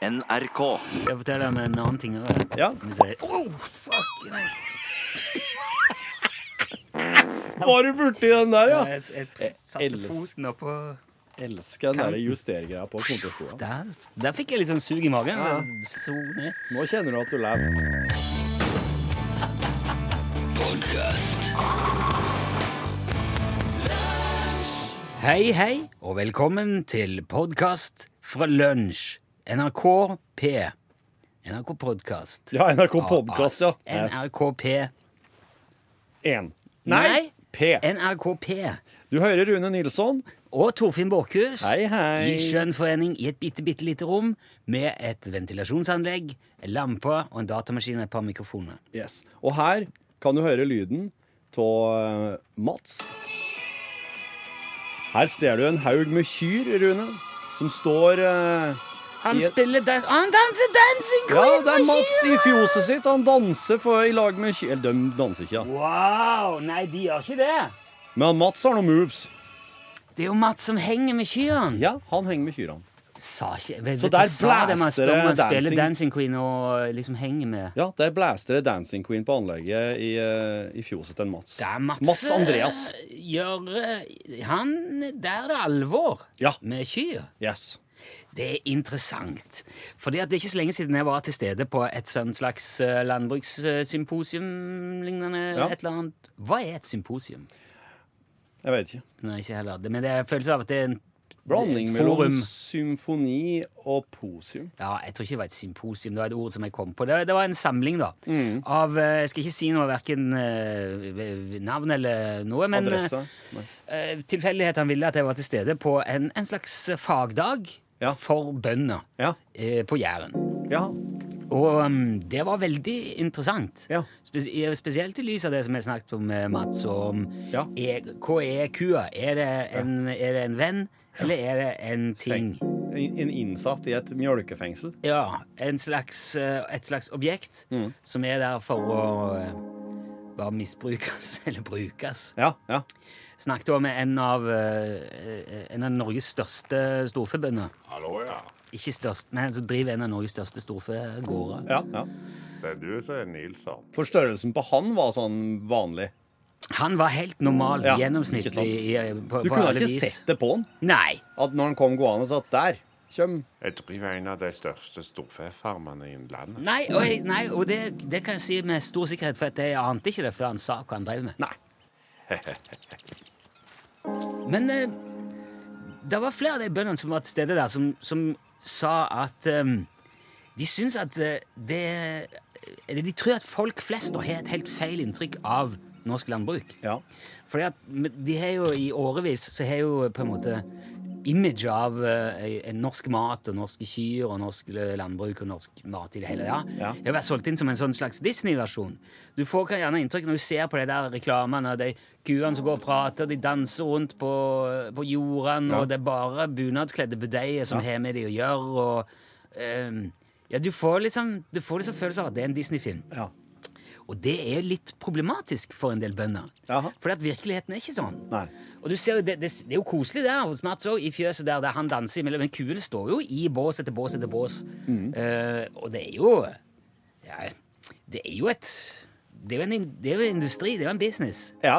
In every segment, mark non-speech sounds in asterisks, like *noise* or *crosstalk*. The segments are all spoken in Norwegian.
NRK. Skal jeg fortelle deg om en annen ting? også? Ja. Oh, fuck! Nei. Var du borti den der, ja? Jeg, jeg, jeg satte elsker- foten oppå Elsker den der justergreia på kontorstolen. der, der fikk jeg litt sånn sug i magen. Ja. Så ned. Nå kjenner du at du lever. Hei, hei, og velkommen til podkast fra lunsj. NRK P. NRK Podkast. Ja, NRK Podcast, ja. NRK P. Én. Nei. P. NRK P. Du hører Rune Nilsson. Og Torfinn Borchhus. Hei, hei. I skjønn forening i et bitte, bitte lite rom med et ventilasjonsanlegg, en lampe og en datamaskin og et par mikrofoner. Yes. Og her kan du høre lyden av Mats. Her ser du en haug med kyr, Rune, som står eh, Han spiller dans Han danser dancing queen! Ja, det er Mats i fjoset sitt. Han danser for, i lag med. Eller, de danser ikke, da. Wow! Nei, de gjør ikke det. Men Mats har noen moves. Det er jo Mats som henger med kyrne. Ja, han henger med kyrne. Sa ikke vet, Så vet der blæster det man spiller dancing. Dancing Queen og liksom henger med Ja, der blæster det Dancing Queen på anlegget i, eh, i fjoset til Mats. Det er Mats, Mats Andreas. eh, Gjør eh, Han Der er det alvor Ja. med kyr. Yes. Det er interessant. Fordi at det er ikke så lenge siden jeg var til stede på et sånn slags eh, landbrukssymposium lignende Ja. et eller annet. Hva er et symposium? Jeg vet ikke. Nei, ikke heller. Men det er en følelse av at det er en Blanding et mellom symfoni og posium. Ja, jeg tror ikke det var et symposium. Det var et ord som jeg kom på. Det, det var en samling, da. Mm. Av eh, Jeg skal ikke si noe, verken navn eller noe, men eh, Adresse. Eh, tilfeldighetene ville at jeg var til stede på en, en slags fagdag Ja. for bønder Ja. eh, på Jæren. ja. Og um, det var veldig interessant. Ja. Spes spesielt i lys av det som jeg snakket om med Mats, om Ja. er, hva er kua? Er det en, er det en venn, eller er det en ting? En innsatt i et mjølkefengsel. Ja, en slags, eh, et slags objekt Mm. som er der for å eh, bare misbrukes, *laughs* eller brukes. Ja, ja. Snakket også med en av, eh, en av Norges største storfebønder. Hallo, ja. Ikke størst, men en som driver en av Norges største storfegårder. ja, ja. Det er du som er Nilsson. For størrelsen på han var sånn vanlig. Han var helt normal, Ja, gjennomsnittlig. I, i, på, Du på kunne alle ikke vis. sett det på han. Nei. At når han kom gående, satt at der Kjøm. Jeg driver en av de største storfefarmene i landet. Nei, og, jeg, nei, og det, det kan jeg si med stor sikkerhet, for at jeg ante ikke det før han sa hva han drev med. Nei. *laughs* Men eh, det var flere av de bøndene som var til stede der, som, som sa at eh, de syns at eh, det eller De tror at folk flest har et helt feil inntrykk av norsk landbruk. Ja. Fordi at de har jo i årevis så har jo på en måte image av eh, norsk mat og norske kyr og norsk landbruk og norsk mat i det hele. Ja. Ja. Det har vært solgt inn som en sånn slags Disney-versjon. Du får gjerne inntrykk når du ser på de der reklamene og de kuene som går og prater, de danser rundt på, på jordene, Ja. og det er bare bunadskledde budeier som har med de å gjøre. og ehm, ja, du får liksom Du får liksom følelse av at det er en Disney-film. Ja. Og det er litt problematisk for en del bønder. For virkeligheten er ikke sånn. Nei. Og du ser jo, det, det, det er jo koselig der hos Mats òg, i fjøset der, der han danser imellom. Men kuene står jo i bås etter bås etter bås. Eh, og det er jo ja, Det er jo et det er jo, en, det er jo en industri, det er jo en business. Ja.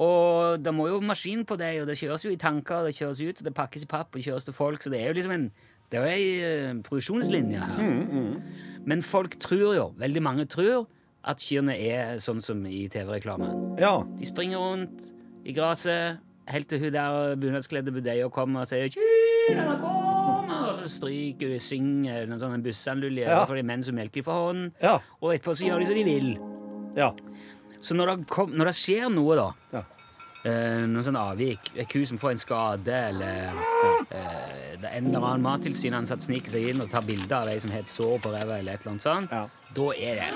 Og det må jo maskin på deg, og det kjøres jo i tanker, det kjøres ut, og det pakkes i papp og det kjøres til folk, så det er jo liksom en det er jo ei uh, produksjonslinje her. Men folk tror jo, veldig mange tror, at kyrne er sånn som i TV-reklamen. Ja. De springer rundt i gresset helt til hun der bunadskledde budeia kommer og sier «Kyrne kommer!» Og så stryker de, synger en sånne bussanlulje Ja. for de menn som melker for hånd. Ja. Og etterpå så gjør de som de vil. Ja. Så når det, kom, når det skjer noe, da Ja. eh, Noen sånn avvik, en ku som får en skade, eller eh, det er en eller annen mattilsynsansatt sniker seg inn og tar bilder av ei som har et sår på ræva, eller et eller annet sånt, Ja. da er det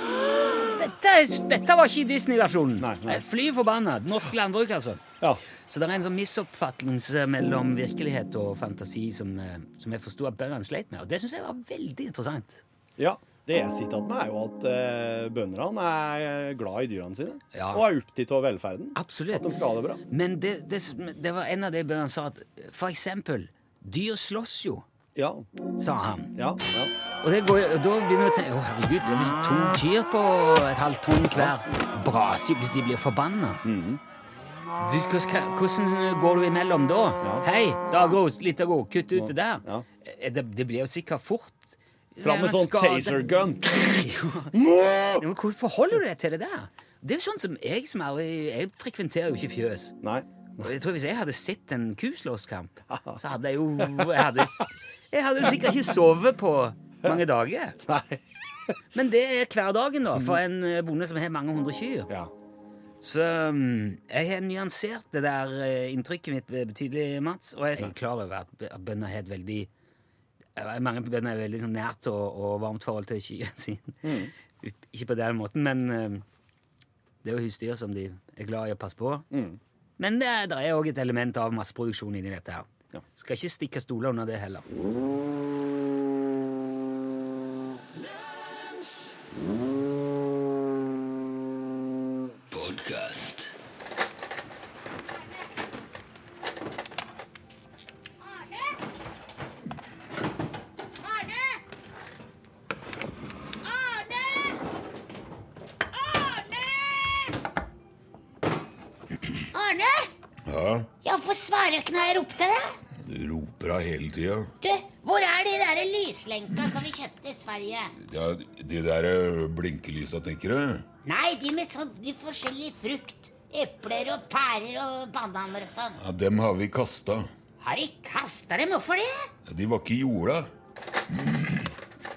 dette, dette var ikke Disney-versjonen! Er Fly forbanna! Norsk landbruk, altså. Ja. Så det er en sånn misoppfattelse mellom virkelighet og fantasi som, eh, som jeg forsto at bøndene sleit med. Og det syns jeg var veldig interessant. ja. Det jeg sitter igjen med, er jo at uh, bøndene er glad i dyrene sine. Ja. Og er opptatt av velferden. Absolutt. At de skal ha det bra. Men det, det, det var en av de bøndene sa at for eksempel Dyr slåss jo, Ja. sa han. Ja. ja. Og, det går, og da begynner du å tenke Å, herregud, hvis to kyr på et halvt tonn hver braser jo hvis de blir forbanna. Du, hvordan, går du imellom da? Hei, Dagros, Litago, kutt ut det der. Ja. Eh, Det, det blir jo sikkert fort Fram med sånn taser gun. Ja, men Hvor forholder du deg til det der? Det er jo sånn som Jeg som aldri, jeg frekventerer jo ikke fjøs. Nei. Jeg tror Hvis jeg hadde sett en kuslåsskamp, så hadde jeg jo Jeg hadde, jeg hadde sikkert ikke sovet på mange dager. *laughs* Nei. Men det er hverdagen da, for en eh, bonde som har mange hundre kyr. Ja. Så mm, jeg har nyansert det der eh, inntrykket mitt betydelig, Mats. Og jeg er klar over at b- at bønder har et veldig eh, Mange bønder er veldig sånn nært og, og varmt forhold til kyrne *laughs* sine. Ikke på den måten, men eh, det er jo husdyr som de er glad i å passe på. Men det, er- det er òg et element av masseproduksjon inni dette her. Skal ikke stikke stoler under det heller. Podcast. Arne! Arne! Arne! Arne! Ja, Ja, hvorfor svarer ikke når jeg ropte deg? du roper av hele tida. Du, hvor er de der lyslenka som vi kjøpte Ja, de der blinkelysa, tenker du? Nei, de med sånn de forskjellige frukt. Epler og pærer og bananer og sånn. Ja, Dem har vi kasta. Har de kasta dem? Hvorfor det? Ja, De var ikke i jorda.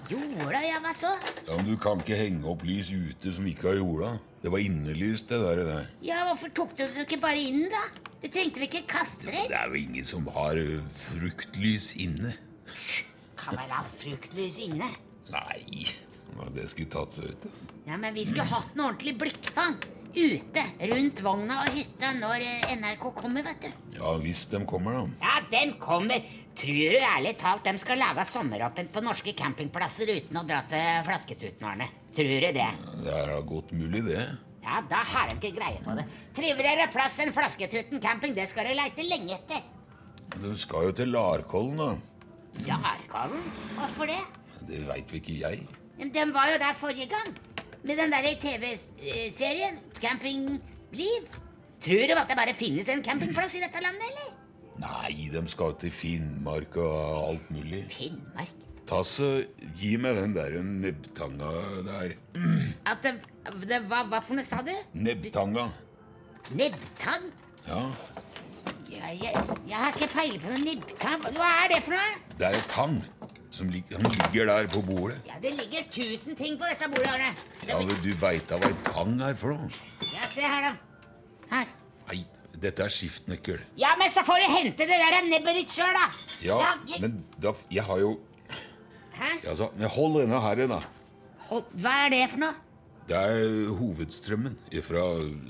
Jorda, ja, hva så? Ja, men Du kan ikke henge opp lys ute som ikke har jorda. Det var innelys, det der. der. Ja, hvorfor tok du dem ikke bare inn, da? Du trengte vel ikke kaste dem? Det er jo ingen som har fruktlys inne. Kan vel ha fruktlys inne? Nei, det skulle tatt seg ut. Ja, men vi skulle hatt en ordentlig blikkfang. Ute, rundt vogna og hytta når eh, NRK kommer, vet du. Ja, hvis de kommer, da. Ja, dem kommer. Tror du ærlig talt de skal lage sommeråpent på norske campingplasser uten å dra til Flasketuten, Arne? Tror du det? Det er da godt mulig, det. Ja, da har de ikke greie på det. Triveligere plass enn Flasketuten camping, det skal du leite lenge etter. Du skal jo til Larkollen, da. Larkollen? Hvorfor det? Det veit vel ikke jeg. Men Den var jo der forrige gang. Med den der TV-serien. Campingliv. Tror du at det bare finnes en campingplass i dette landet, eller? Nei, de skal til Finnmark og alt mulig. Finnmark. Ta så, Gi meg den der nebbtanga der. At det, det hva, hva for noe sa du? Nebbtanga. Nebbtang? Ja, Jeg, jeg, jeg har ikke peiling på noe nebbtang. Hva er det for noe? det er et tang som ligger der på bordet. Ja, Det ligger tusen ting på dette bordet, Arne. Det Ja, men Du veit da hva en tang er for noe? Ja, se her, da. Her. Nei, dette er skiftnøkkel. Ja, men så får du hente det der nebbet ditt sjøl, da. Ja, jeg- men da Jeg har jo Hæ? Altså, men hold denne her, da. Hold, hva er det for noe? Det er hovedstrømmen fra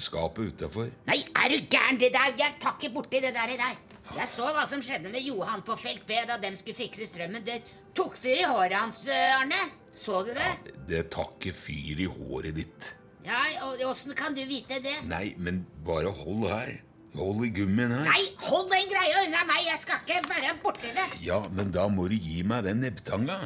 skapet utafor. Nei, er du gæren? Det der, Jeg tar ikke borti det der i der. Jeg så hva som skjedde med Johan på felt B da dem skulle fikse strømmen. Det tok fyr i håret hans, Arne. Så du det? Det tar ikke fyr i håret ditt. Ja, Åssen kan du vite det? Nei, men bare hold her. Hold i gummien her. Nei, hold den greia unna meg! Jeg skal ikke være borti det. Ja, men da må du gi meg den nebbtanga.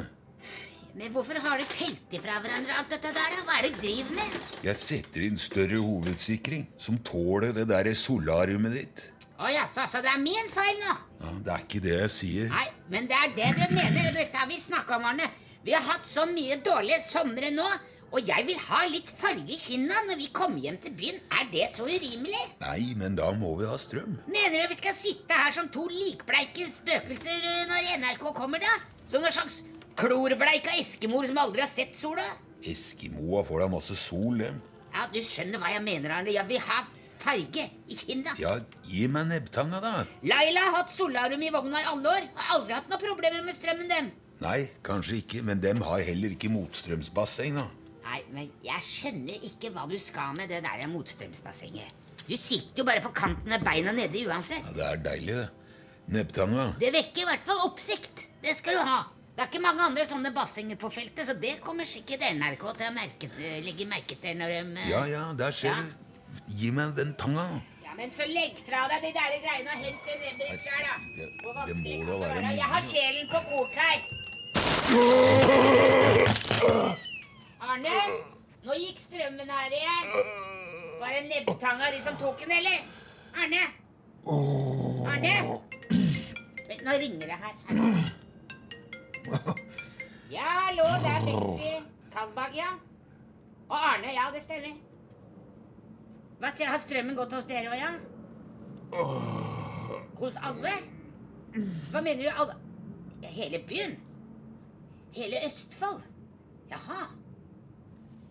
Men hvorfor har du pelt ifra hverandre alt dette der, da? Hva er det du driver med? Jeg setter inn større hovedsikring som tåler det der solariumet ditt. Å jaså, så det er min feil nå? Ja, Det er ikke det jeg sier. Nei, men det er det du mener. Dette har vi snakka om, Arne. Vi har hatt så mye dårlige somre nå. Og jeg vil ha litt farge i kinna når vi kommer hjem til byen. Er det så urimelig? Nei, men da må vi ha strøm. Mener du vi skal sitte her som to likbleike spøkelser eh, når NRK kommer, da? Som en slags klorbleika eskimoer som aldri har sett sola? Eskimoa får da masse sol, dem. Ja, du skjønner hva jeg mener, Arne. Jeg vil ha farge i kinna. Ja, gi meg nebbtanga, da. Laila har hatt solarium i vogna i alle år. Har aldri hatt noe problemer med strømmen, dem. Nei, kanskje ikke, men dem har heller ikke motstrømsbasseng, da. Nei, men jeg skjønner ikke hva du skal med det der motstrømsbassenget. Du sitter jo bare på kanten med beina nede uansett. Ja, Det er deilig, det. Nebbtanga. Det vekker i hvert fall oppsikt. Det skal du ha. Det er ikke mange andre sånne bassenger på feltet, så det kommer sikkert NRK til å merke, eh, legge merke til når de eh, Ja, ja, der ser Ja. du. Gi meg den tanga. Ja, Men så legg fra deg de der greiene og hent en Edrik sjøl, da. Det, Hvor vanskelig det må da. det være? Jeg har kjelen på kok her. Arne, nå gikk strømmen her igjen. Var det nebbtanga de som tok den, eller? Arne? Arne? Vent, nå ringer det her. Ja, hallo, det er Betzy Kalbakk, ja. Og Arne, ja, det stemmer. Hva sier, Har strømmen gått hos dere òg, ja? Hos alle? Hva mener du? Alle? Hele byen? Hele Østfold? Jaha.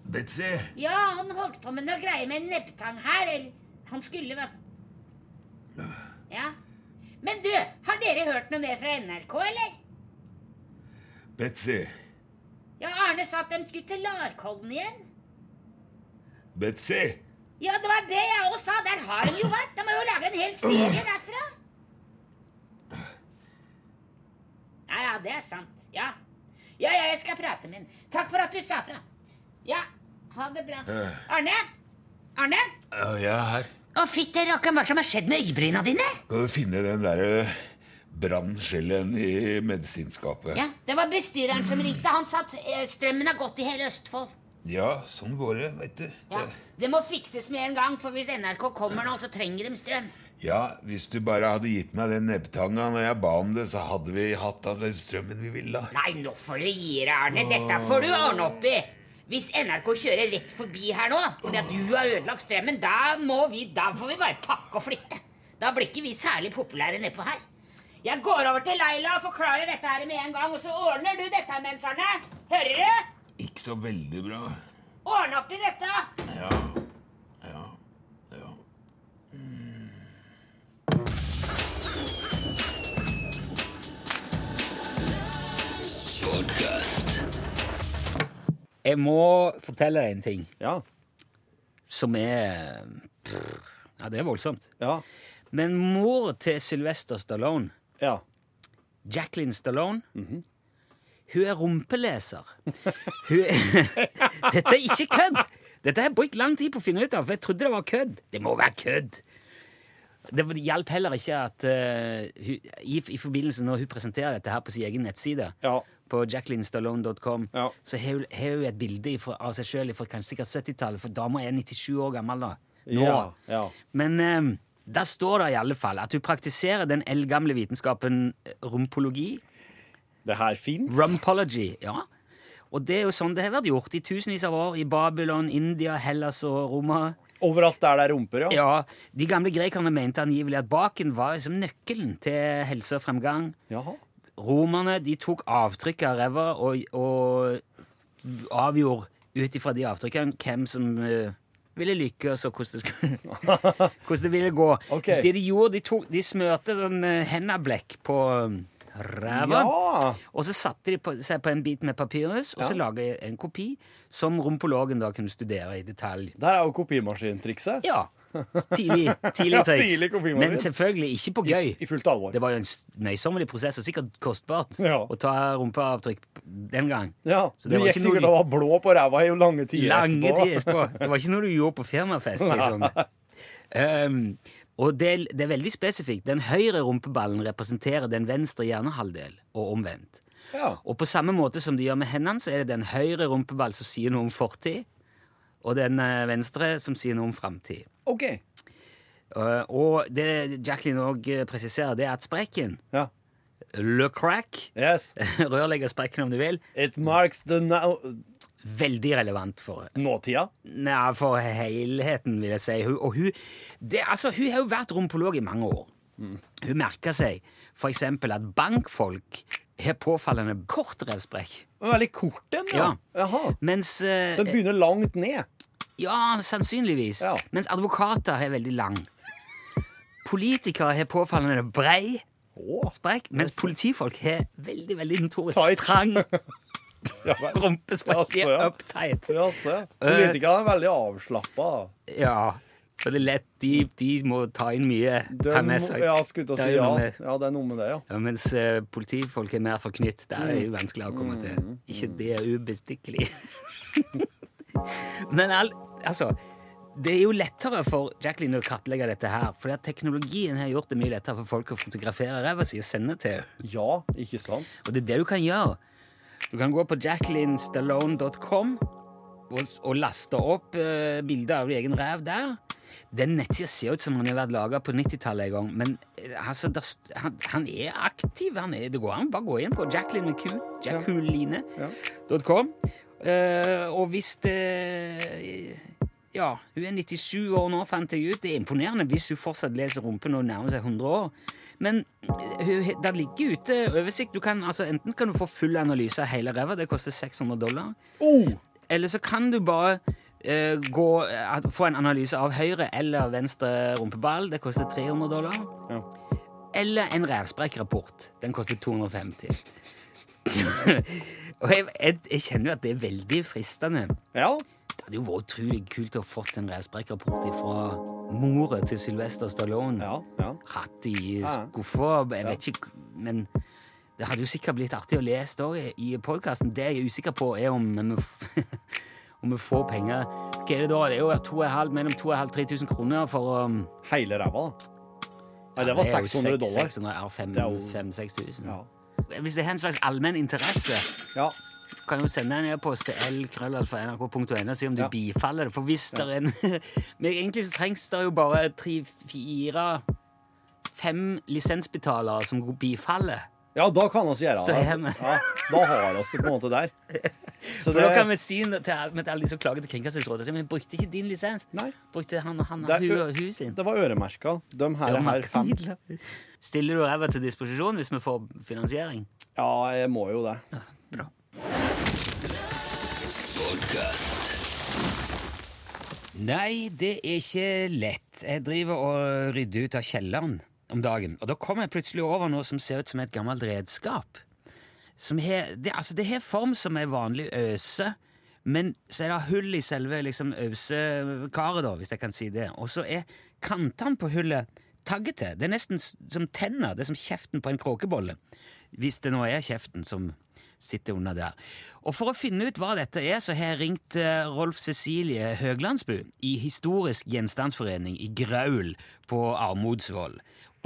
Betzy! Ja, han holdt på med noe greier med en nebbtang her. Eller han skulle vært Ja. Men du, har dere hørt noe mer fra NRK, eller? Betzy! Ja, Arne sa at de skulle til Larkollen igjen. Betzy! Ja, det var det jeg òg sa. Der har de jo vært. De må jo lage en hel serie derfra. Ja, ja, det er sant. Ja. Ja, ja, jeg skal prate med ham. Takk for at du sa fra. Ja, ha det bra. Arne? Arne? Ja, jeg er her. Å, fytti rakkeren, hva som har skjedd med øyebryna dine? Skal du finne den derre brannskjellen i medisinskapet? Ja, Det var bestyreren som ringte. Han sa at eh, strømmen har gått i hele Østfold. Ja, sånn går det, veit du. Ja, Det må fikses med en gang, for hvis NRK kommer nå, så trenger de strøm. Ja, hvis du bare hadde gitt meg den nebbtanga når jeg ba om det, så hadde vi hatt av den strømmen vi ville. Nei, nå får du gi deg, Arne. Dette får du ordne opp i. Hvis NRK kjører rett forbi her nå, fordi at du har ødelagt strømmen, da må vi, da får vi bare pakke og flytte. Da blir ikke vi særlig populære nedpå her. Jeg går over til Laila og forklarer dette her med en gang, og så ordner du dette mens, Arne. Hører du? Ikke så veldig bra. Ordne opp i dette. Ja. Ja. Ja. Jeg må fortelle deg en ting Ja. som er pff, Ja, det er voldsomt. Ja. Men mor til Sylvester Stallone, Ja. Jacqueline Stallone Hun er rumpeleser. Hun er, *laughs* Dette er ikke kødd! Dette har jeg brukt lang tid på å finne ut av, for jeg trodde det var kødd. Det må være kødd! Det hjalp heller ikke at uh, hun, i, i forbindelse når hun presenterer dette her på sin egen nettside, Ja. på jacquelinestallone.com, Ja. så har hun, hun et bilde ifra, av seg sjøl fra kanskje sikkert 70-tallet, for dama er 97 år gammel da. Nå. Ja, ja. Men um, der står det i alle fall at hun praktiserer den eldgamle vitenskapen eh, rumpologi. Det her fins. Rumpology, ja. Og det er jo sånn det har vært gjort i tusenvis av år i Babylon, India, Hellas og Roma. Overalt der det er rumper, ja. Ja, De gamle grekerne mente angivelig at baken var liksom nøkkelen til helse og fremgang. Jaha. Romerne de tok avtrykk av ræva og, og avgjorde ut ifra de avtrykkene hvem som uh, ville lykkes, og hvordan det, skulle, *laughs* hvordan det ville gå. Okay. Det de gjorde, de, tok, de smørte sånn uh, hennablekk på um, ræva. Ja. Og så satte de på, seg på en bit med papyrus, og så laga de en kopi som rumpologen da kunne studere i detalj. Der er jo kopimaskintrikset. Ja. Tidlig, *laughs* tidlig Ja, triks. tidlig. Men selvfølgelig ikke på gøy. I fullt alvor. Det var jo en nøysommelig prosess, og sikkert kostbart Ja. å ta rumpeavtrykk den gang. Ja, Så Du det var gikk sikkert og var blå på ræva i lange tider etterpå. tider etterpå. Det var ikke noe du gjorde på firmafest, *laughs* liksom. Um, og det, det er veldig spesifikt. Den høyre rumpeballen representerer den venstre hjernehalvdel, og omvendt. Ja. Og på samme måte som de gjør med hendene, så er det den høyre rumpeball som sier noe om fortid, og den eh, venstre som sier noe om framtid. OK. Uh, og det Jacqueline òg presiserer, det er at sprekken, Ja. le crack, Yes. *laughs* rørleggersprekken om du vil, It marks the now veldig relevant for nåtida. Nei, for helheten, vil jeg si. Hun, og hun, det, altså, hun har jo vært rompolog i mange år. Hun merker seg f.eks. at bankfolk har påfallende kort revsprekk. Veldig kort en, ja. Jaha. Mens uh, Så den begynner langt ned. Ja, sannsynligvis. Ja. Mens advokater har veldig lang. Politikere har påfallende brei sprekk, mens politifolk har veldig veldig notorisk trang *laughs* Ja, vel. *laughs* rumpesprekk. De Jaså, er ja. uptight. Jaså, ja. Politikerne er veldig avslappa. Ja, for det er lett. De, de må ta inn mye. De har med seg. Ja, å Det si ja. Ja, det er noe med det, ja. Ja, mens uh, politifolk er mer forknytt. Der er det jo vanskeligere å komme Mm. til. Ikke det er ubestikkelig. *laughs* Men al altså det er jo lettere for Jacqueline å kartlegge dette her, For teknologien har gjort det mye lettere for folk å fotografere ræva si og sende til. Ja, ikke sant? Og det er det du kan gjøre. Du kan gå på jacquelinestallone.com, og, laster opp eh, bilder av egen ræv der. Den nettsida ser ut som han har vært laga på 90-tallet en gang, men eh, altså, der han, han er aktiv. Han er, det går an bare gå inn på Jacqueline med Q, jacqueline.com. Uh, og hvis det Ja, hun er 97 år nå, fant jeg ut. Det er imponerende hvis hun fortsatt leser rumpen og nærmer seg 100 år. Men det ligger ute oversikt. Du kan, altså, enten kan du få full analyse av hele ræva, det koster 600 dollar. Oh! Eller så kan du bare uh, gå, uh, få en analyse av høyre eller venstre rumpeball. Det koster 300 dollar. Ja. Eller en revsprekkrapport. Den koster 250. *laughs* Og jeg, jeg, jeg kjenner jo at det er veldig fristende. Ja. Det hadde jo vært utrolig kult å fått en revsprekkrapport fra mora til Sylvester Stallone. Ja. ja. Hatt i skuffa. Jeg vet ikke, men det hadde jo sikkert blitt artig å lese også i podkasten. Det jeg er usikker på, er om vi, *laughs* om vi får penger. Hva er det da? Det er jo 2,5 mellom 2500-3000 kroner for å Hele ræva, da. Nei, det var er 600 dollar. 600, ja, Det er jo- 5000-6000. Ja. Hvis det er en slags allmenn interesse, ja. Kan jo sende en e-post til lkrøllalfa.nrk.no og si om du Ja. bifaller det. For hvis det er en *laughs* Men egentlig så trengs det jo bare tre, fire, fem lisensbetalere som bifaller. Ja, da kan vi gjøre det. Ja, da har vi det på en måte der. *laughs* Så det... da kan vi si til, al- alle de som klager til Kringkastingsrådet så, Men brukte ikke din lisens. Nei. Brukte han, han Det er hu og din. Det var øremerka. De her, Ja, her fem. Stiller du ræva til disposisjon hvis vi får finansiering? Ja, jeg må jo det. Ja, Bra. Nei, det er ikke lett. Jeg driver og rydder ut av kjelleren om dagen, og da kommer jeg plutselig over noe som ser ut som et gammelt redskap. Har, det, altså det har form som ei vanlig øse, men så er det hull i selve liksom, øsekaret, da, hvis jeg kan si det. Og så er kantene på hullet taggete. Det er nesten som tenner. Det er som kjeften på en kråkebolle. Hvis det nå er kjeften som sitter under der. Og For å finne ut hva dette er, så har jeg ringt eh, Rolf Cecilie Høglandsbu i Historisk gjenstandsforening i Graul på Armodsvoll.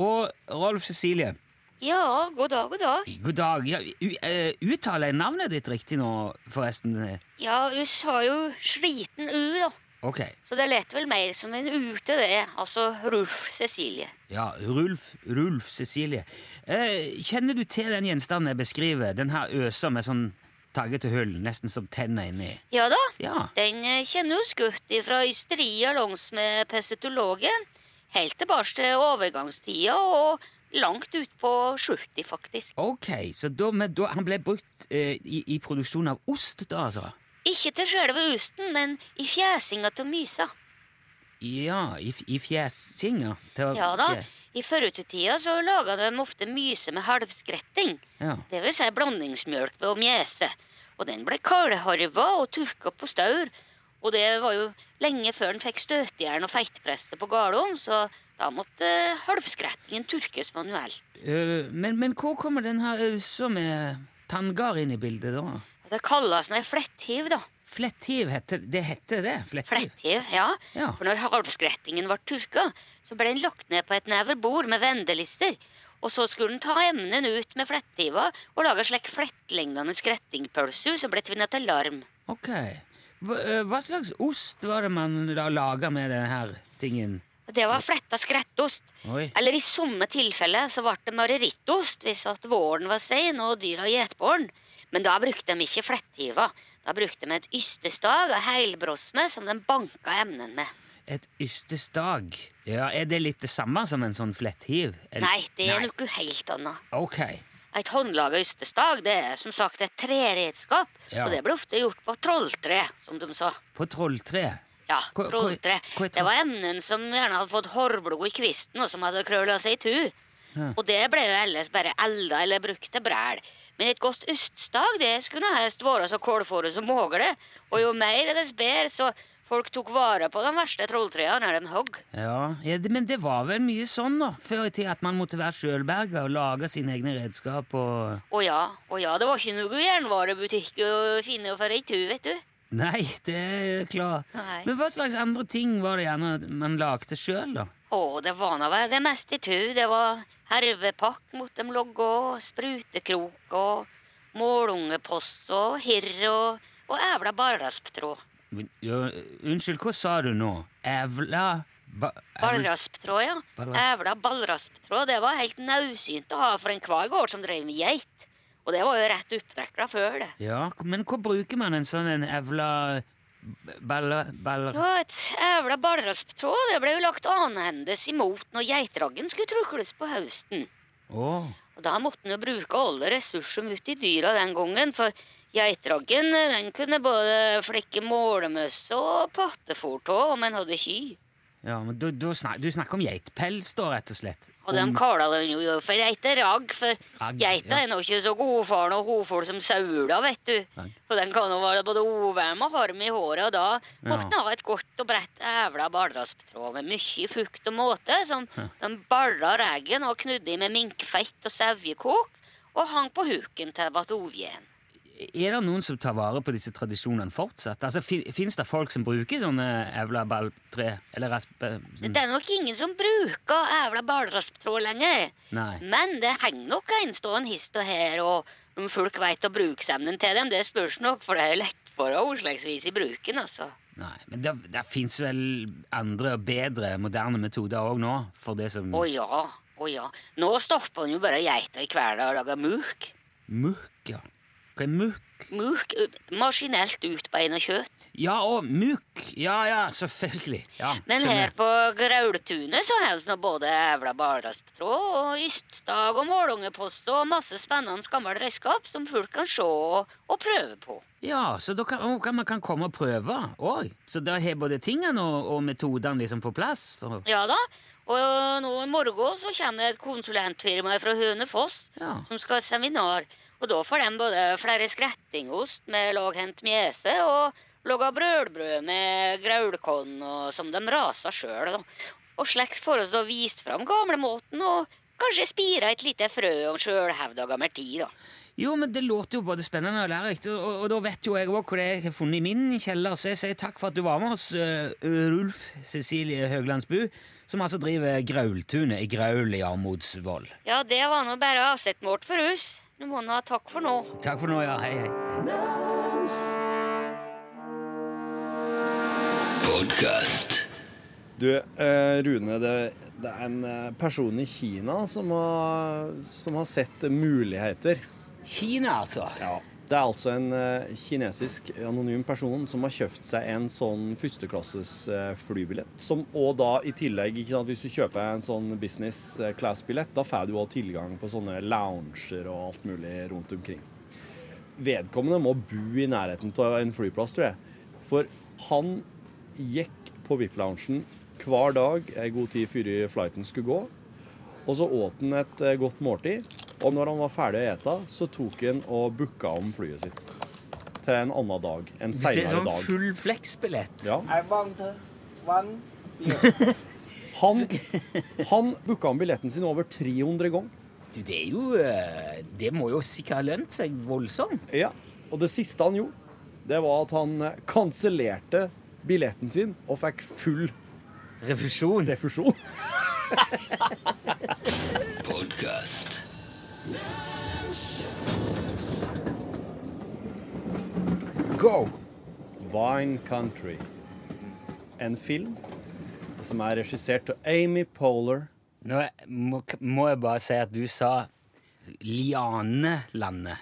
Og Rolf Cecilie, Ja, god dag, god dag. god dag. Ja, eh, uttaler jeg navnet ditt riktig nå, forresten? Ja, du sa jo sliten U, da. Ok. Så det lette vel mer som en ute, det. Altså Rulf Cecilie. Ja, Rulf, Rulf Cecilie. Eh, kjenner du til den gjenstanden jeg beskriver? Den her øsa med sånn taggete hull, nesten som tenner inni? Ja da, Ja. den eh, kjenner jo skutt fra ystria langs med pesetologen. Helt tilbake til overgangstida og langt ut på 70, faktisk. Ok, så da, men da, han ble brukt eh, i, i produksjon av ost, da, altså? Ikke til selve osten, men i fjæsinga til mysa. Ja, i, i fjæsinga til- Ja da, i førutida så laga de ofte myse med halvskretting. Ja. Det vil si blandingsmjølk å mjese. Og den ble kaldharva og tørka på staur. Og det var jo lenge før en fikk støtejern og feitpresse på Garlom, så da måtte halvskrettingen tørkes manuelt. Uh, men, men hvor kommer den her øsa med tanngard inn i bildet, da? Det kalles ei fletthiv, da. Fletthiv, heter, det heter det? Fletthiv? Flettiv, ja. Ja. For når halvskrettingen ble tørka, så ble den lagt ned på et never bord med vendelister. Og så skulle den ta emnen ut med flettiva og lage slik flettlignende skrettingpølse som ble tvinna til larm. Ok. Hva, eh, hva slags ost var det man da laga med denne tingen? Det var fletta skrettost. Oi. Eller i somme tilfeller så ble det marerittost hvis at våren var sein og dyra gjetbåren. Men da brukte de ikke flettiva. Da brukte vi et ystestag og heilbrosme som den banka emnen med. Et ystestag. Ja, Er det litt det samme som en sånn fletthiv? Eller- Nei, det er Nei. noe helt annet. Ok. Et håndlaga ystestag det er som sagt et treredskap. Ja. Og det ble ofte gjort på trolltre, som de sa. På trolltre. Ja, trolltre. Det var emnen som gjerne hadde fått hårblod i kvisten, og som hadde krølla seg itu. Ja. Og det ble jo ellers bare elda eller brukt til bræl. Men et godt øststag det skulle helst være så kålfåre som mulig. Og jo mer, dess bedre, så folk tok vare på de verste trolltrærne når de hogg. Ja, Men det var vel mye sånn da, før i tida at man måtte være sjølberga og lage sine egne redskap og Å ja, å ja, det var ikke noe jernvarebutikk å finne for ei tu, vet du. Nei, det er klart. Nei. Men hva slags andre ting var det gjerne man lagde sjøl, da? Å, det var nå det meste i tu. Det var hervepakk mot dem logge og sprutekrok og målungepost og hirr og, og ævla barrasptråd. Ja, unnskyld, hva sa du nå? Ævla ba, Ballrasptråd, ja. Ballrasp- Ævla ballrasptråd. Det var helt naudsynt å ha for enhver gård som drev med geit. Og det var jo rett oppdekka før, det. Ja, men hva bruker man en sånn en evla baller... baller Ja, et evla ballrasptråd det ble jo lagt annenhendes imot når geitraggen skulle trukles på høsten. Oh. Og da måtte en jo bruke alle ressursene ut i dyra den gangen, for geitraggen den kunne både flikke målemøsse og pattefôr av om en hadde ky. Ja, men du, du, snak, du snakker om geitpels, da, rett og slett? Og de Om- kaller den jo for geiteragg, for geita ja. er nå ikke så godfaren og godfôr som saula, vet du. Nei. For den kan jo være både ovarm og harm i håret, og da måtte den ha et godt og bredt ævla baldrasptråd med mye fukt og måte, som de balla reggen og knudde i med minkfett og sauekåk, og hang på huken til det ble ovjen. Er det noen som tar vare på disse tradisjonene fortsatt? Altså, fin, Fins det folk som bruker sånne ævla balltre? Eller raspe... Sånn? Det er nok ingen som bruker ævla baldrasptråd lenger. Nei. Men det henger nok enstående hist og her, og om folk veit å bruke semnen til dem, det spørs nok, for det er lett for å ordslagsvis i bruken, altså. Nei, Men det, det fins vel andre og bedre moderne metoder òg nå? For det som Å ja, å ja. Nå stopper han jo bare geita i kveld og lager muk. Murk, ja. Hva er mukk? Mukk, maskinelt utbeina kjøtt. Ja, og mukk! Ja, ja, selvfølgelig. Ja, Men her på Graultunet så har vi både ævla baldrasptråd og yststag og målungepost og masse spennende gammelt redskap som folk kan se og, og prøve på. Ja, så da kan, kan man kan komme og prøve òg? Så da har både tingene og, og metodene liksom på plass? For, Ja da. Og nå i morgen så kommer det et konsulentfirma fra Hønefoss ja. som skal ha seminar. Og da får de både flere skrettingost med laghendt mjese og laga brølbrød med graulkorn som de raser sjøl. Og slik får vi da vist fram gamlemåten og kanskje spira et lite frø om sjølhevda gammel tid, da. Jo, men det låter jo både spennende og lærerikt, og, og, og da vet jo jeg òg hva det er jeg har funnet i min kjeller, så jeg sier takk for at du var med oss, uh, Rulf Cecilie Høglandsbu, som altså driver Graultunet i Graul i Armodsvoll. Ja, det var nå bare avsettmålt for oss. Nå måneder. takk for nå. Takk for nå, ja. Hei, hei. Du, eh, Rune, det, det er en eh, person i Kina som har, som har sett muligheter. Kina, altså. Ja. Det er altså en eh, kinesisk anonym person som har kjøpt seg en sånn førsteklasses eh, flybillett. Som, og da i tillegg, ikke sant, hvis du kjøper en sånn business class-billett, da får du òg tilgang på sånne lounger og alt mulig rundt omkring. Vedkommende må bo i nærheten av en flyplass, tror jeg. For han gikk på VIP-loungen hver dag en god tid før flighten skulle gå. Og så åt han et eh, godt måltid. Og når han var ferdig å ete, så tok han og booka om flyet sitt. Til en annen dag. En er seinere sånn dag. full flex-billett. Ja. *laughs* Han, han booka om billetten sin over 300 ganger. Du, det er jo eh, Det må jo sikkert ha lønt seg voldsomt. Ja. Og det siste han gjorde, det var at han eh, kansellerte billetten sin og fikk full Refusjon. refusjon. *laughs* Go! Vine Country. En film som er regissert av Amy Poehler. Nå må, må jeg bare si at du sa Lianelandet.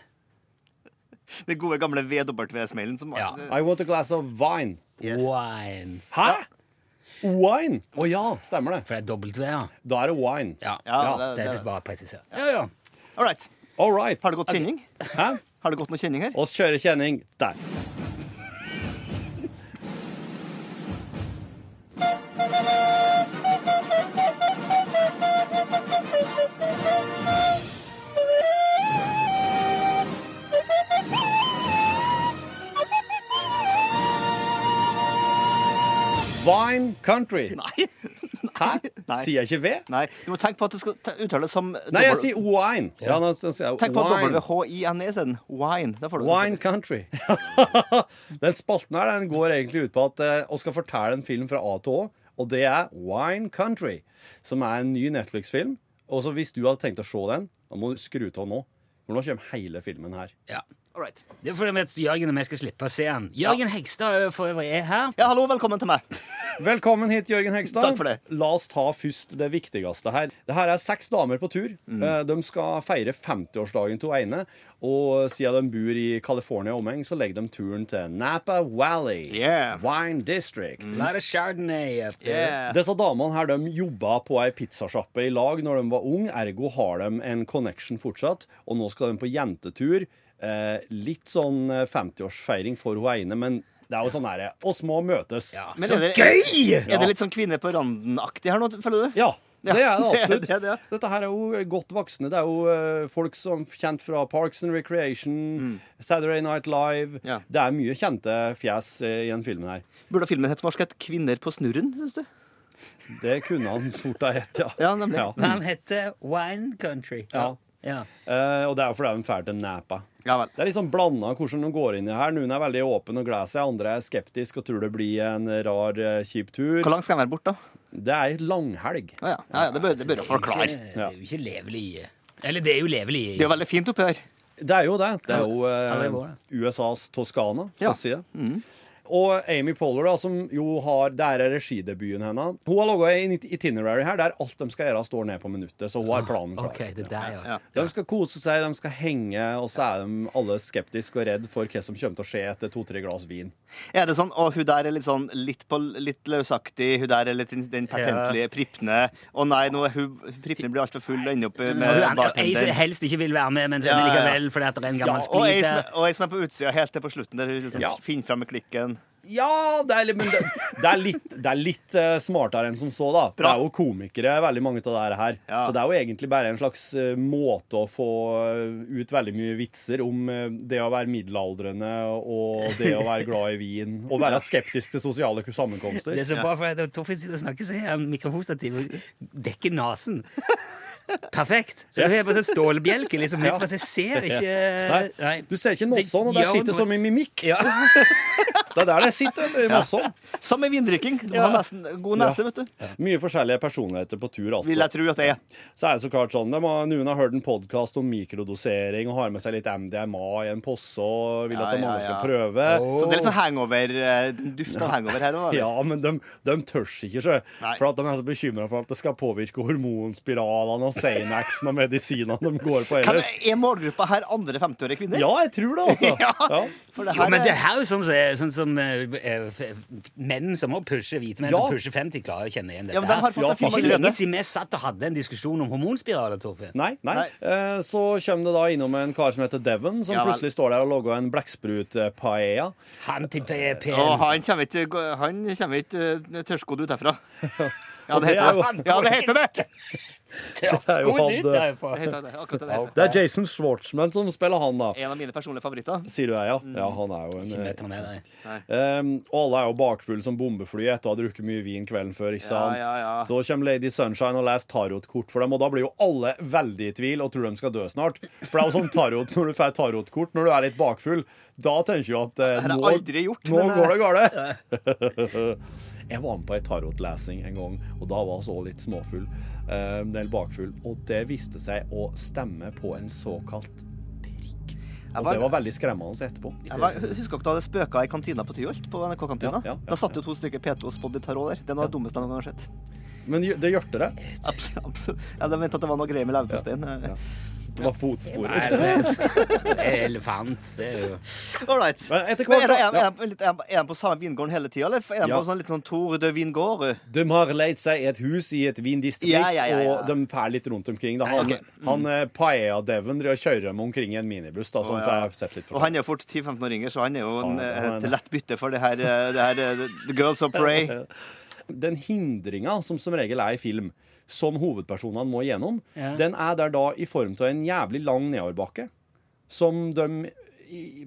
Den gode gamle VW-smellen som Ja. I want a glass of wine. Yes. Wine. Hæ? Wine? Å ja, stemmer det. For det er dobbelt V, ja. Da er det wine. Ja, Ja, det, det- er det- bare presisert. Ja, ja. All right. All right. Har det gått kjenning? Hæ? Har det gått noe kjenning her? Oss kjører kjenning der. Vine Country. Nei. Hæ? Nei. Sier jeg ikke V? Nei, Du må tenke på at du skal ta- uttale det som Nei, jeg sier wine. Ja, nå sier jeg Tenk på wine. WHINE isteden. Wine. Da får du Wine Country. *laughs* den spalten her den går egentlig ut på at eh, vi skal fortelle en film fra A til Å, og det er Wine Country, som er en ny Netflix-film. Og så hvis du har tenkt å se den, da må du skru av nå. For nå kommer hele filmen her. ja. All right. Det er fordi vi at Jørgen og vi skal slippe å se han. Jørgen Hegstad for øvrig er her. Ja, hallo, velkommen til meg. *laughs* Velkommen hit, Jørgen Hegstad. Takk for det. La oss ta først det viktigste her. Det her er seks damer på tur. Mm. Eh, De skal feire 50-årsdagen til ene. Og siden de bor i California og omheng, så legger de turen til Napa Valley. Yeah. Wine District. Lot of Chardonnay up. Yeah. Disse damene her, de jobba på ei pizzasjappe i lag når de var unge, ergo har de en connection fortsatt. Og nå skal de på jentetur. Eh, litt sånn eh, 50-årsfeiring for hun ene, men det er jo sånn herre Oss må møtes. Ja, Men så er det- gøy! Er det litt sånn Kvinne på randen-aktig her nå, føler du? Ja, det er *laughs* det absolutt. det er det. Dette her er jo godt voksne. Det er jo uh, folk som er kjent fra Parks and Recreation, Saturday Night Live. Mm. Ja. Det er mye kjente fjes uh, i den filmen her. Burde filmen hett på norsk hett 'Kvinner på snurren'? Synes du? Det kunne han fort ha hett, ja. Ja, nemlig. Ja. Men han heter Wine Country. Ja. Ja. Eh, og det er jo fordi de drar til Napa. Ja vel. Det er litt sånn blanda hvordan de går inn i her. Noen er veldig åpne og gleder seg, andre er skeptiske og tror det blir en rar, eh, kjip tur. Hvor langt skal den være borte, da? Det er ei langhelg. Ja, ja. ja, ja det bør det bør jeg forklare. Det er jo ikke- det er jo ikke levelig. Eller det er jo levelig. Det er jo veldig fint oppi her. Det er jo det. Det er jo eh. USAs Toskana, for Ja. å si det. Og Amy Poehler, da, som jo har Der er regidebuten hennes. Hun har laga en itinerary her der alt de skal gjøre, står ned på minuttet. Så hun har planen klar. Okay, det der, ja. Ja. De skal kose seg, de skal henge, og så er de alle skeptiske og redd for hva som kommer til å skje etter to-tre glass vin. Er det sånn, og hun der er litt sånn litt, på, litt løsaktig, hun der er litt den- pertentlige Pripne. Å nei, nå er hun Pripne blir altfor full og ender opp med er- bartenderen. helst ikke vil være med, men så Ja, er ja, ja. likevel fordi at det er en gammel Og ei som, og ei som er på utsida helt til på slutten, der hun liksom Ja. finner fram med klikken. Ja, det er, men det, det er litt, det er litt uh, smartere enn som så, da. Bra. Det er jo komikere, veldig mange av det her. Ja. Så det er jo egentlig bare en slags uh, måte å få eh, ut veldig mye vitser om uh, det å være middelaldrende og det å være glad i vin. Og være skeptisk til sosiale sammenkomster. Det er så bra, for Torfinn sitter og snakker, så har han mikrofonstativ og dekker nesen. Perfekt. Så Yes. du har på sånn stålbjelke, liksom. Ja. Ja. Jeg ser ikke Nei, Nei. Du ser ikke Nosson, og der sitter som så mye mimikk. Ja. *laughs* Det er der det sitter, vet du, i Nosson. Som i vindrikking. Du har nesten god nese, vet du. Mye forskjellige personligheter på tur, altså. Vil jeg tro at det er. Så er det så klart sånn, de Noen har hørt en podkast om mikrodosering og har med seg litt MDMA i en posse og vil at Ja, de ja, alle skal prøve. prøve. Så det er litt sånn hangover, eh, duft av hangover her òg. Ja, men de, de tør ikke, sjø. For at de er så bekymra for at det skal påvirke hormonspiralene og Xanaxen og medisinene de går på ellers. Er målgruppa her andre 50-årige kvinner? Ja, jeg tror det, altså. *laughs* Ja. Ja. For det Jo, men det er her er jo sånn som, sånn som eh, menn som også pusher, hvite menn Ja. som pusher 50, klarer å kjenne igjen dette. Ja, men de har her. fått Ja, det Ikke lenge siden vi satt og hadde en diskusjon om hormonspiraler, Torfinn. Nei, nei. Nei. Uh, Så kommer det da innom en kar som heter Devon, som Ja, plutselig står der og lager en blekksprut-paella. Han til PP. Og han kommer ikke, han kommer ikke tørrskodd ut herfra. *laughs* Ja, det er heter det. Ja, det heter det! *laughs* *laughs* Tørrsko jo han, derfra. det, det. Det det. Det er Jason Schwartzman som spiller han, da. En av mine personlige favoritter. Sier du det, ja? Ja, han er jo Ikke en han er. Um, og alle er jo bakfulle som bombefly etter å ha drukket mye vin kvelden før. ikke sant? ja, ja. Så kommer Lady Sunshine og leser tarotkort for dem, og da blir jo alle veldig i tvil og tror de skal dø snart. For det er jo sånn tarot, når du får tarotkort når du er litt bakfull, da tenker du at eh, nå, gjort, nå men, eh, går det galt. *laughs* jeg var med på ei tarotlesing en gang, og da var jeg så litt småfull. Um, eller bakfugl. Og det viste seg å stemme på en såkalt prikk. Og var- det var veldig skremmende etterpå. Jeg var, husker dere da det spøka i kantina på Tyholt? På NRK-kantina? Ja, ja, ja. Da satt jo to stykker P2 og spådde tarot der. Det av det dummeste jeg noen gang har sett. Men det gjorde det. Absolutt. Absolut. Ja, de mente at det var noe greier med leverposteien. Ja. Det var fotsporet. Nei, det er elefant. Det er jo All right. Men etter Men hvert, er, de, da- er, er, er er de på samme vingården hele tida, eller er de Ja. på sånn litt sånn Tour de Vingård? De har leid seg et hus i et vindistrikt, Ja, ja, ja, ja. og de drar litt rundt omkring. Da. Han, Ok. han eh, Paella Devon og kjører dem omkring i en minibuss, da, sånn, oh, får ja. jeg sett litt Og han er jo fort 10-15 år yngre, så han er jo en, er et lett bytte for det her, eh, det her eh, The Girls of Prey. *laughs* Den hindringa som som regel er i film, som hovedpersonene må igjennom, Ja. den er der da i form av en jævlig lang nedoverbakke, som de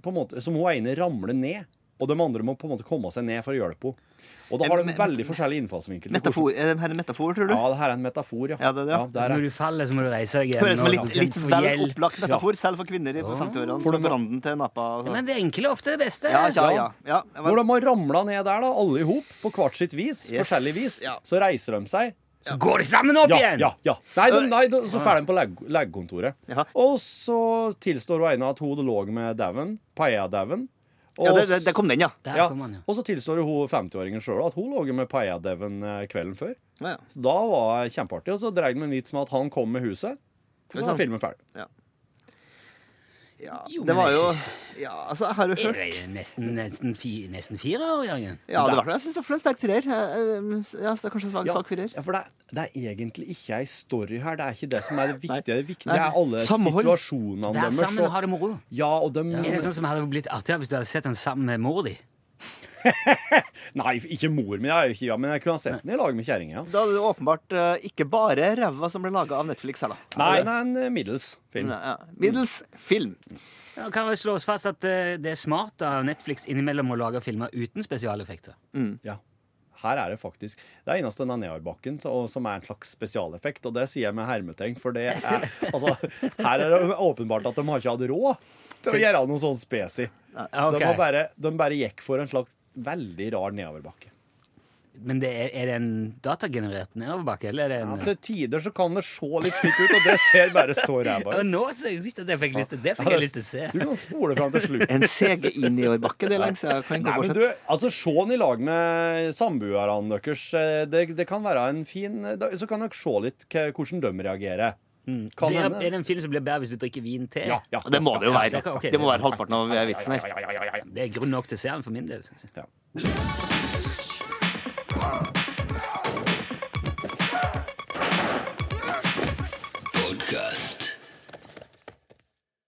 på en måte, som hun ene ramler ned, og de andre må på en måte komme seg ned for å hjelpe henne. Og da har de veldig forskjellig innfallsvinkel. Metafor, er det her en metafor, tror du? Ja, det her er en metafor, ja. Ja, det ja. ja. er Når du faller, så må du reise deg igjen. Høres som en litt, litt vel opplagt metafor, selv for kvinner i 50-årene. For Som de- branden til Napa. og Ja, sånn. men det enkle er ofte det beste. Ja, ja, ja. ja. jeg Når de har ramla ned der, da, alle i hop, på hvert sitt vis, Yes, forskjellig vis, ja. så reiser de seg, Så går de sammen opp Ja, igjen! ja, ja. Nei, de, nei de, så drar de på leg- legekontoret. Og så tilstår hun ene at hun lå med dauen, Paella-dauen. Ja, det, det, det kom den, ja. Ja. ja. Og så tilstår hun 50-åringen sjøl at hun lå med Paella-dauen eh, kvelden før. ja, ja. Så da var det kjempeartig. Og så dreide de en vits med at han kom med huset. Og så var filmen ferdig. ja. Jo, Det var jo Ja, altså, har du Er hørt det nesten, nesten, fi, nesten fire år, Jørgen? Ja, det var, jeg syns det var en sterk treer. Eh, eh, Ja, så er kanskje svak, Ja, svak firer. ja, for det er, det er egentlig ikke ei story her. Det er ikke det som er det viktige. Det viktige er alle Samhold. situasjonene Vær er sammen og ha det moro. Ja, og de Er det sånn som hadde blitt artigere hvis du hadde sett den sammen med mor di? *laughs* Nei, ikke mor mi, jeg er ikke, ja, men jeg kunne ha sett den i lag med kjerringa. Da hadde det åpenbart uh, ikke bare ræva som ble laga av Netflix her, da. Nei, nei, en eh, middels film. Ja, ja. Middels film. Ja, kan vi slå oss fast at uh, det er smart av Netflix innimellom å lage filmer uten spesialeffekter? Ja. Her er det faktisk Det er eneste denne nedoverbakken som er en slags spesialeffekt, og det sier jeg med hermetegn, for det er Altså, her er det åpenbart at de har ikke hatt råd til å gjøre noe sånn spesi. Så de, bare, de bare gikk for en slags veldig rar nedoverbakke. Men det er, er det en datagenerert nedoverbakke, eller er det en Til tider så kan det se litt slik ut, og det ser bare så ræva *laughs* Ja, nå så jeg at det fikk jeg lyst til Det fikk jeg lyst til å se. Du kan spole fram til slutt. *laughs* En CGI-nedoverbakke, det er jeg kan gå Nei, men du, altså Se den i lag med samboerne deres. eh, Det, det kan være en fin Så kan dere se litt hvordan de reagerer. Kan Blir, er det en film som blir bedre hvis du drikker vin til? Ja, ja. Det må det jo Ja, være. det kan- Det må være halvparten av vitsen her. Det er grunn nok til serien for min del. Synes jeg. Ja.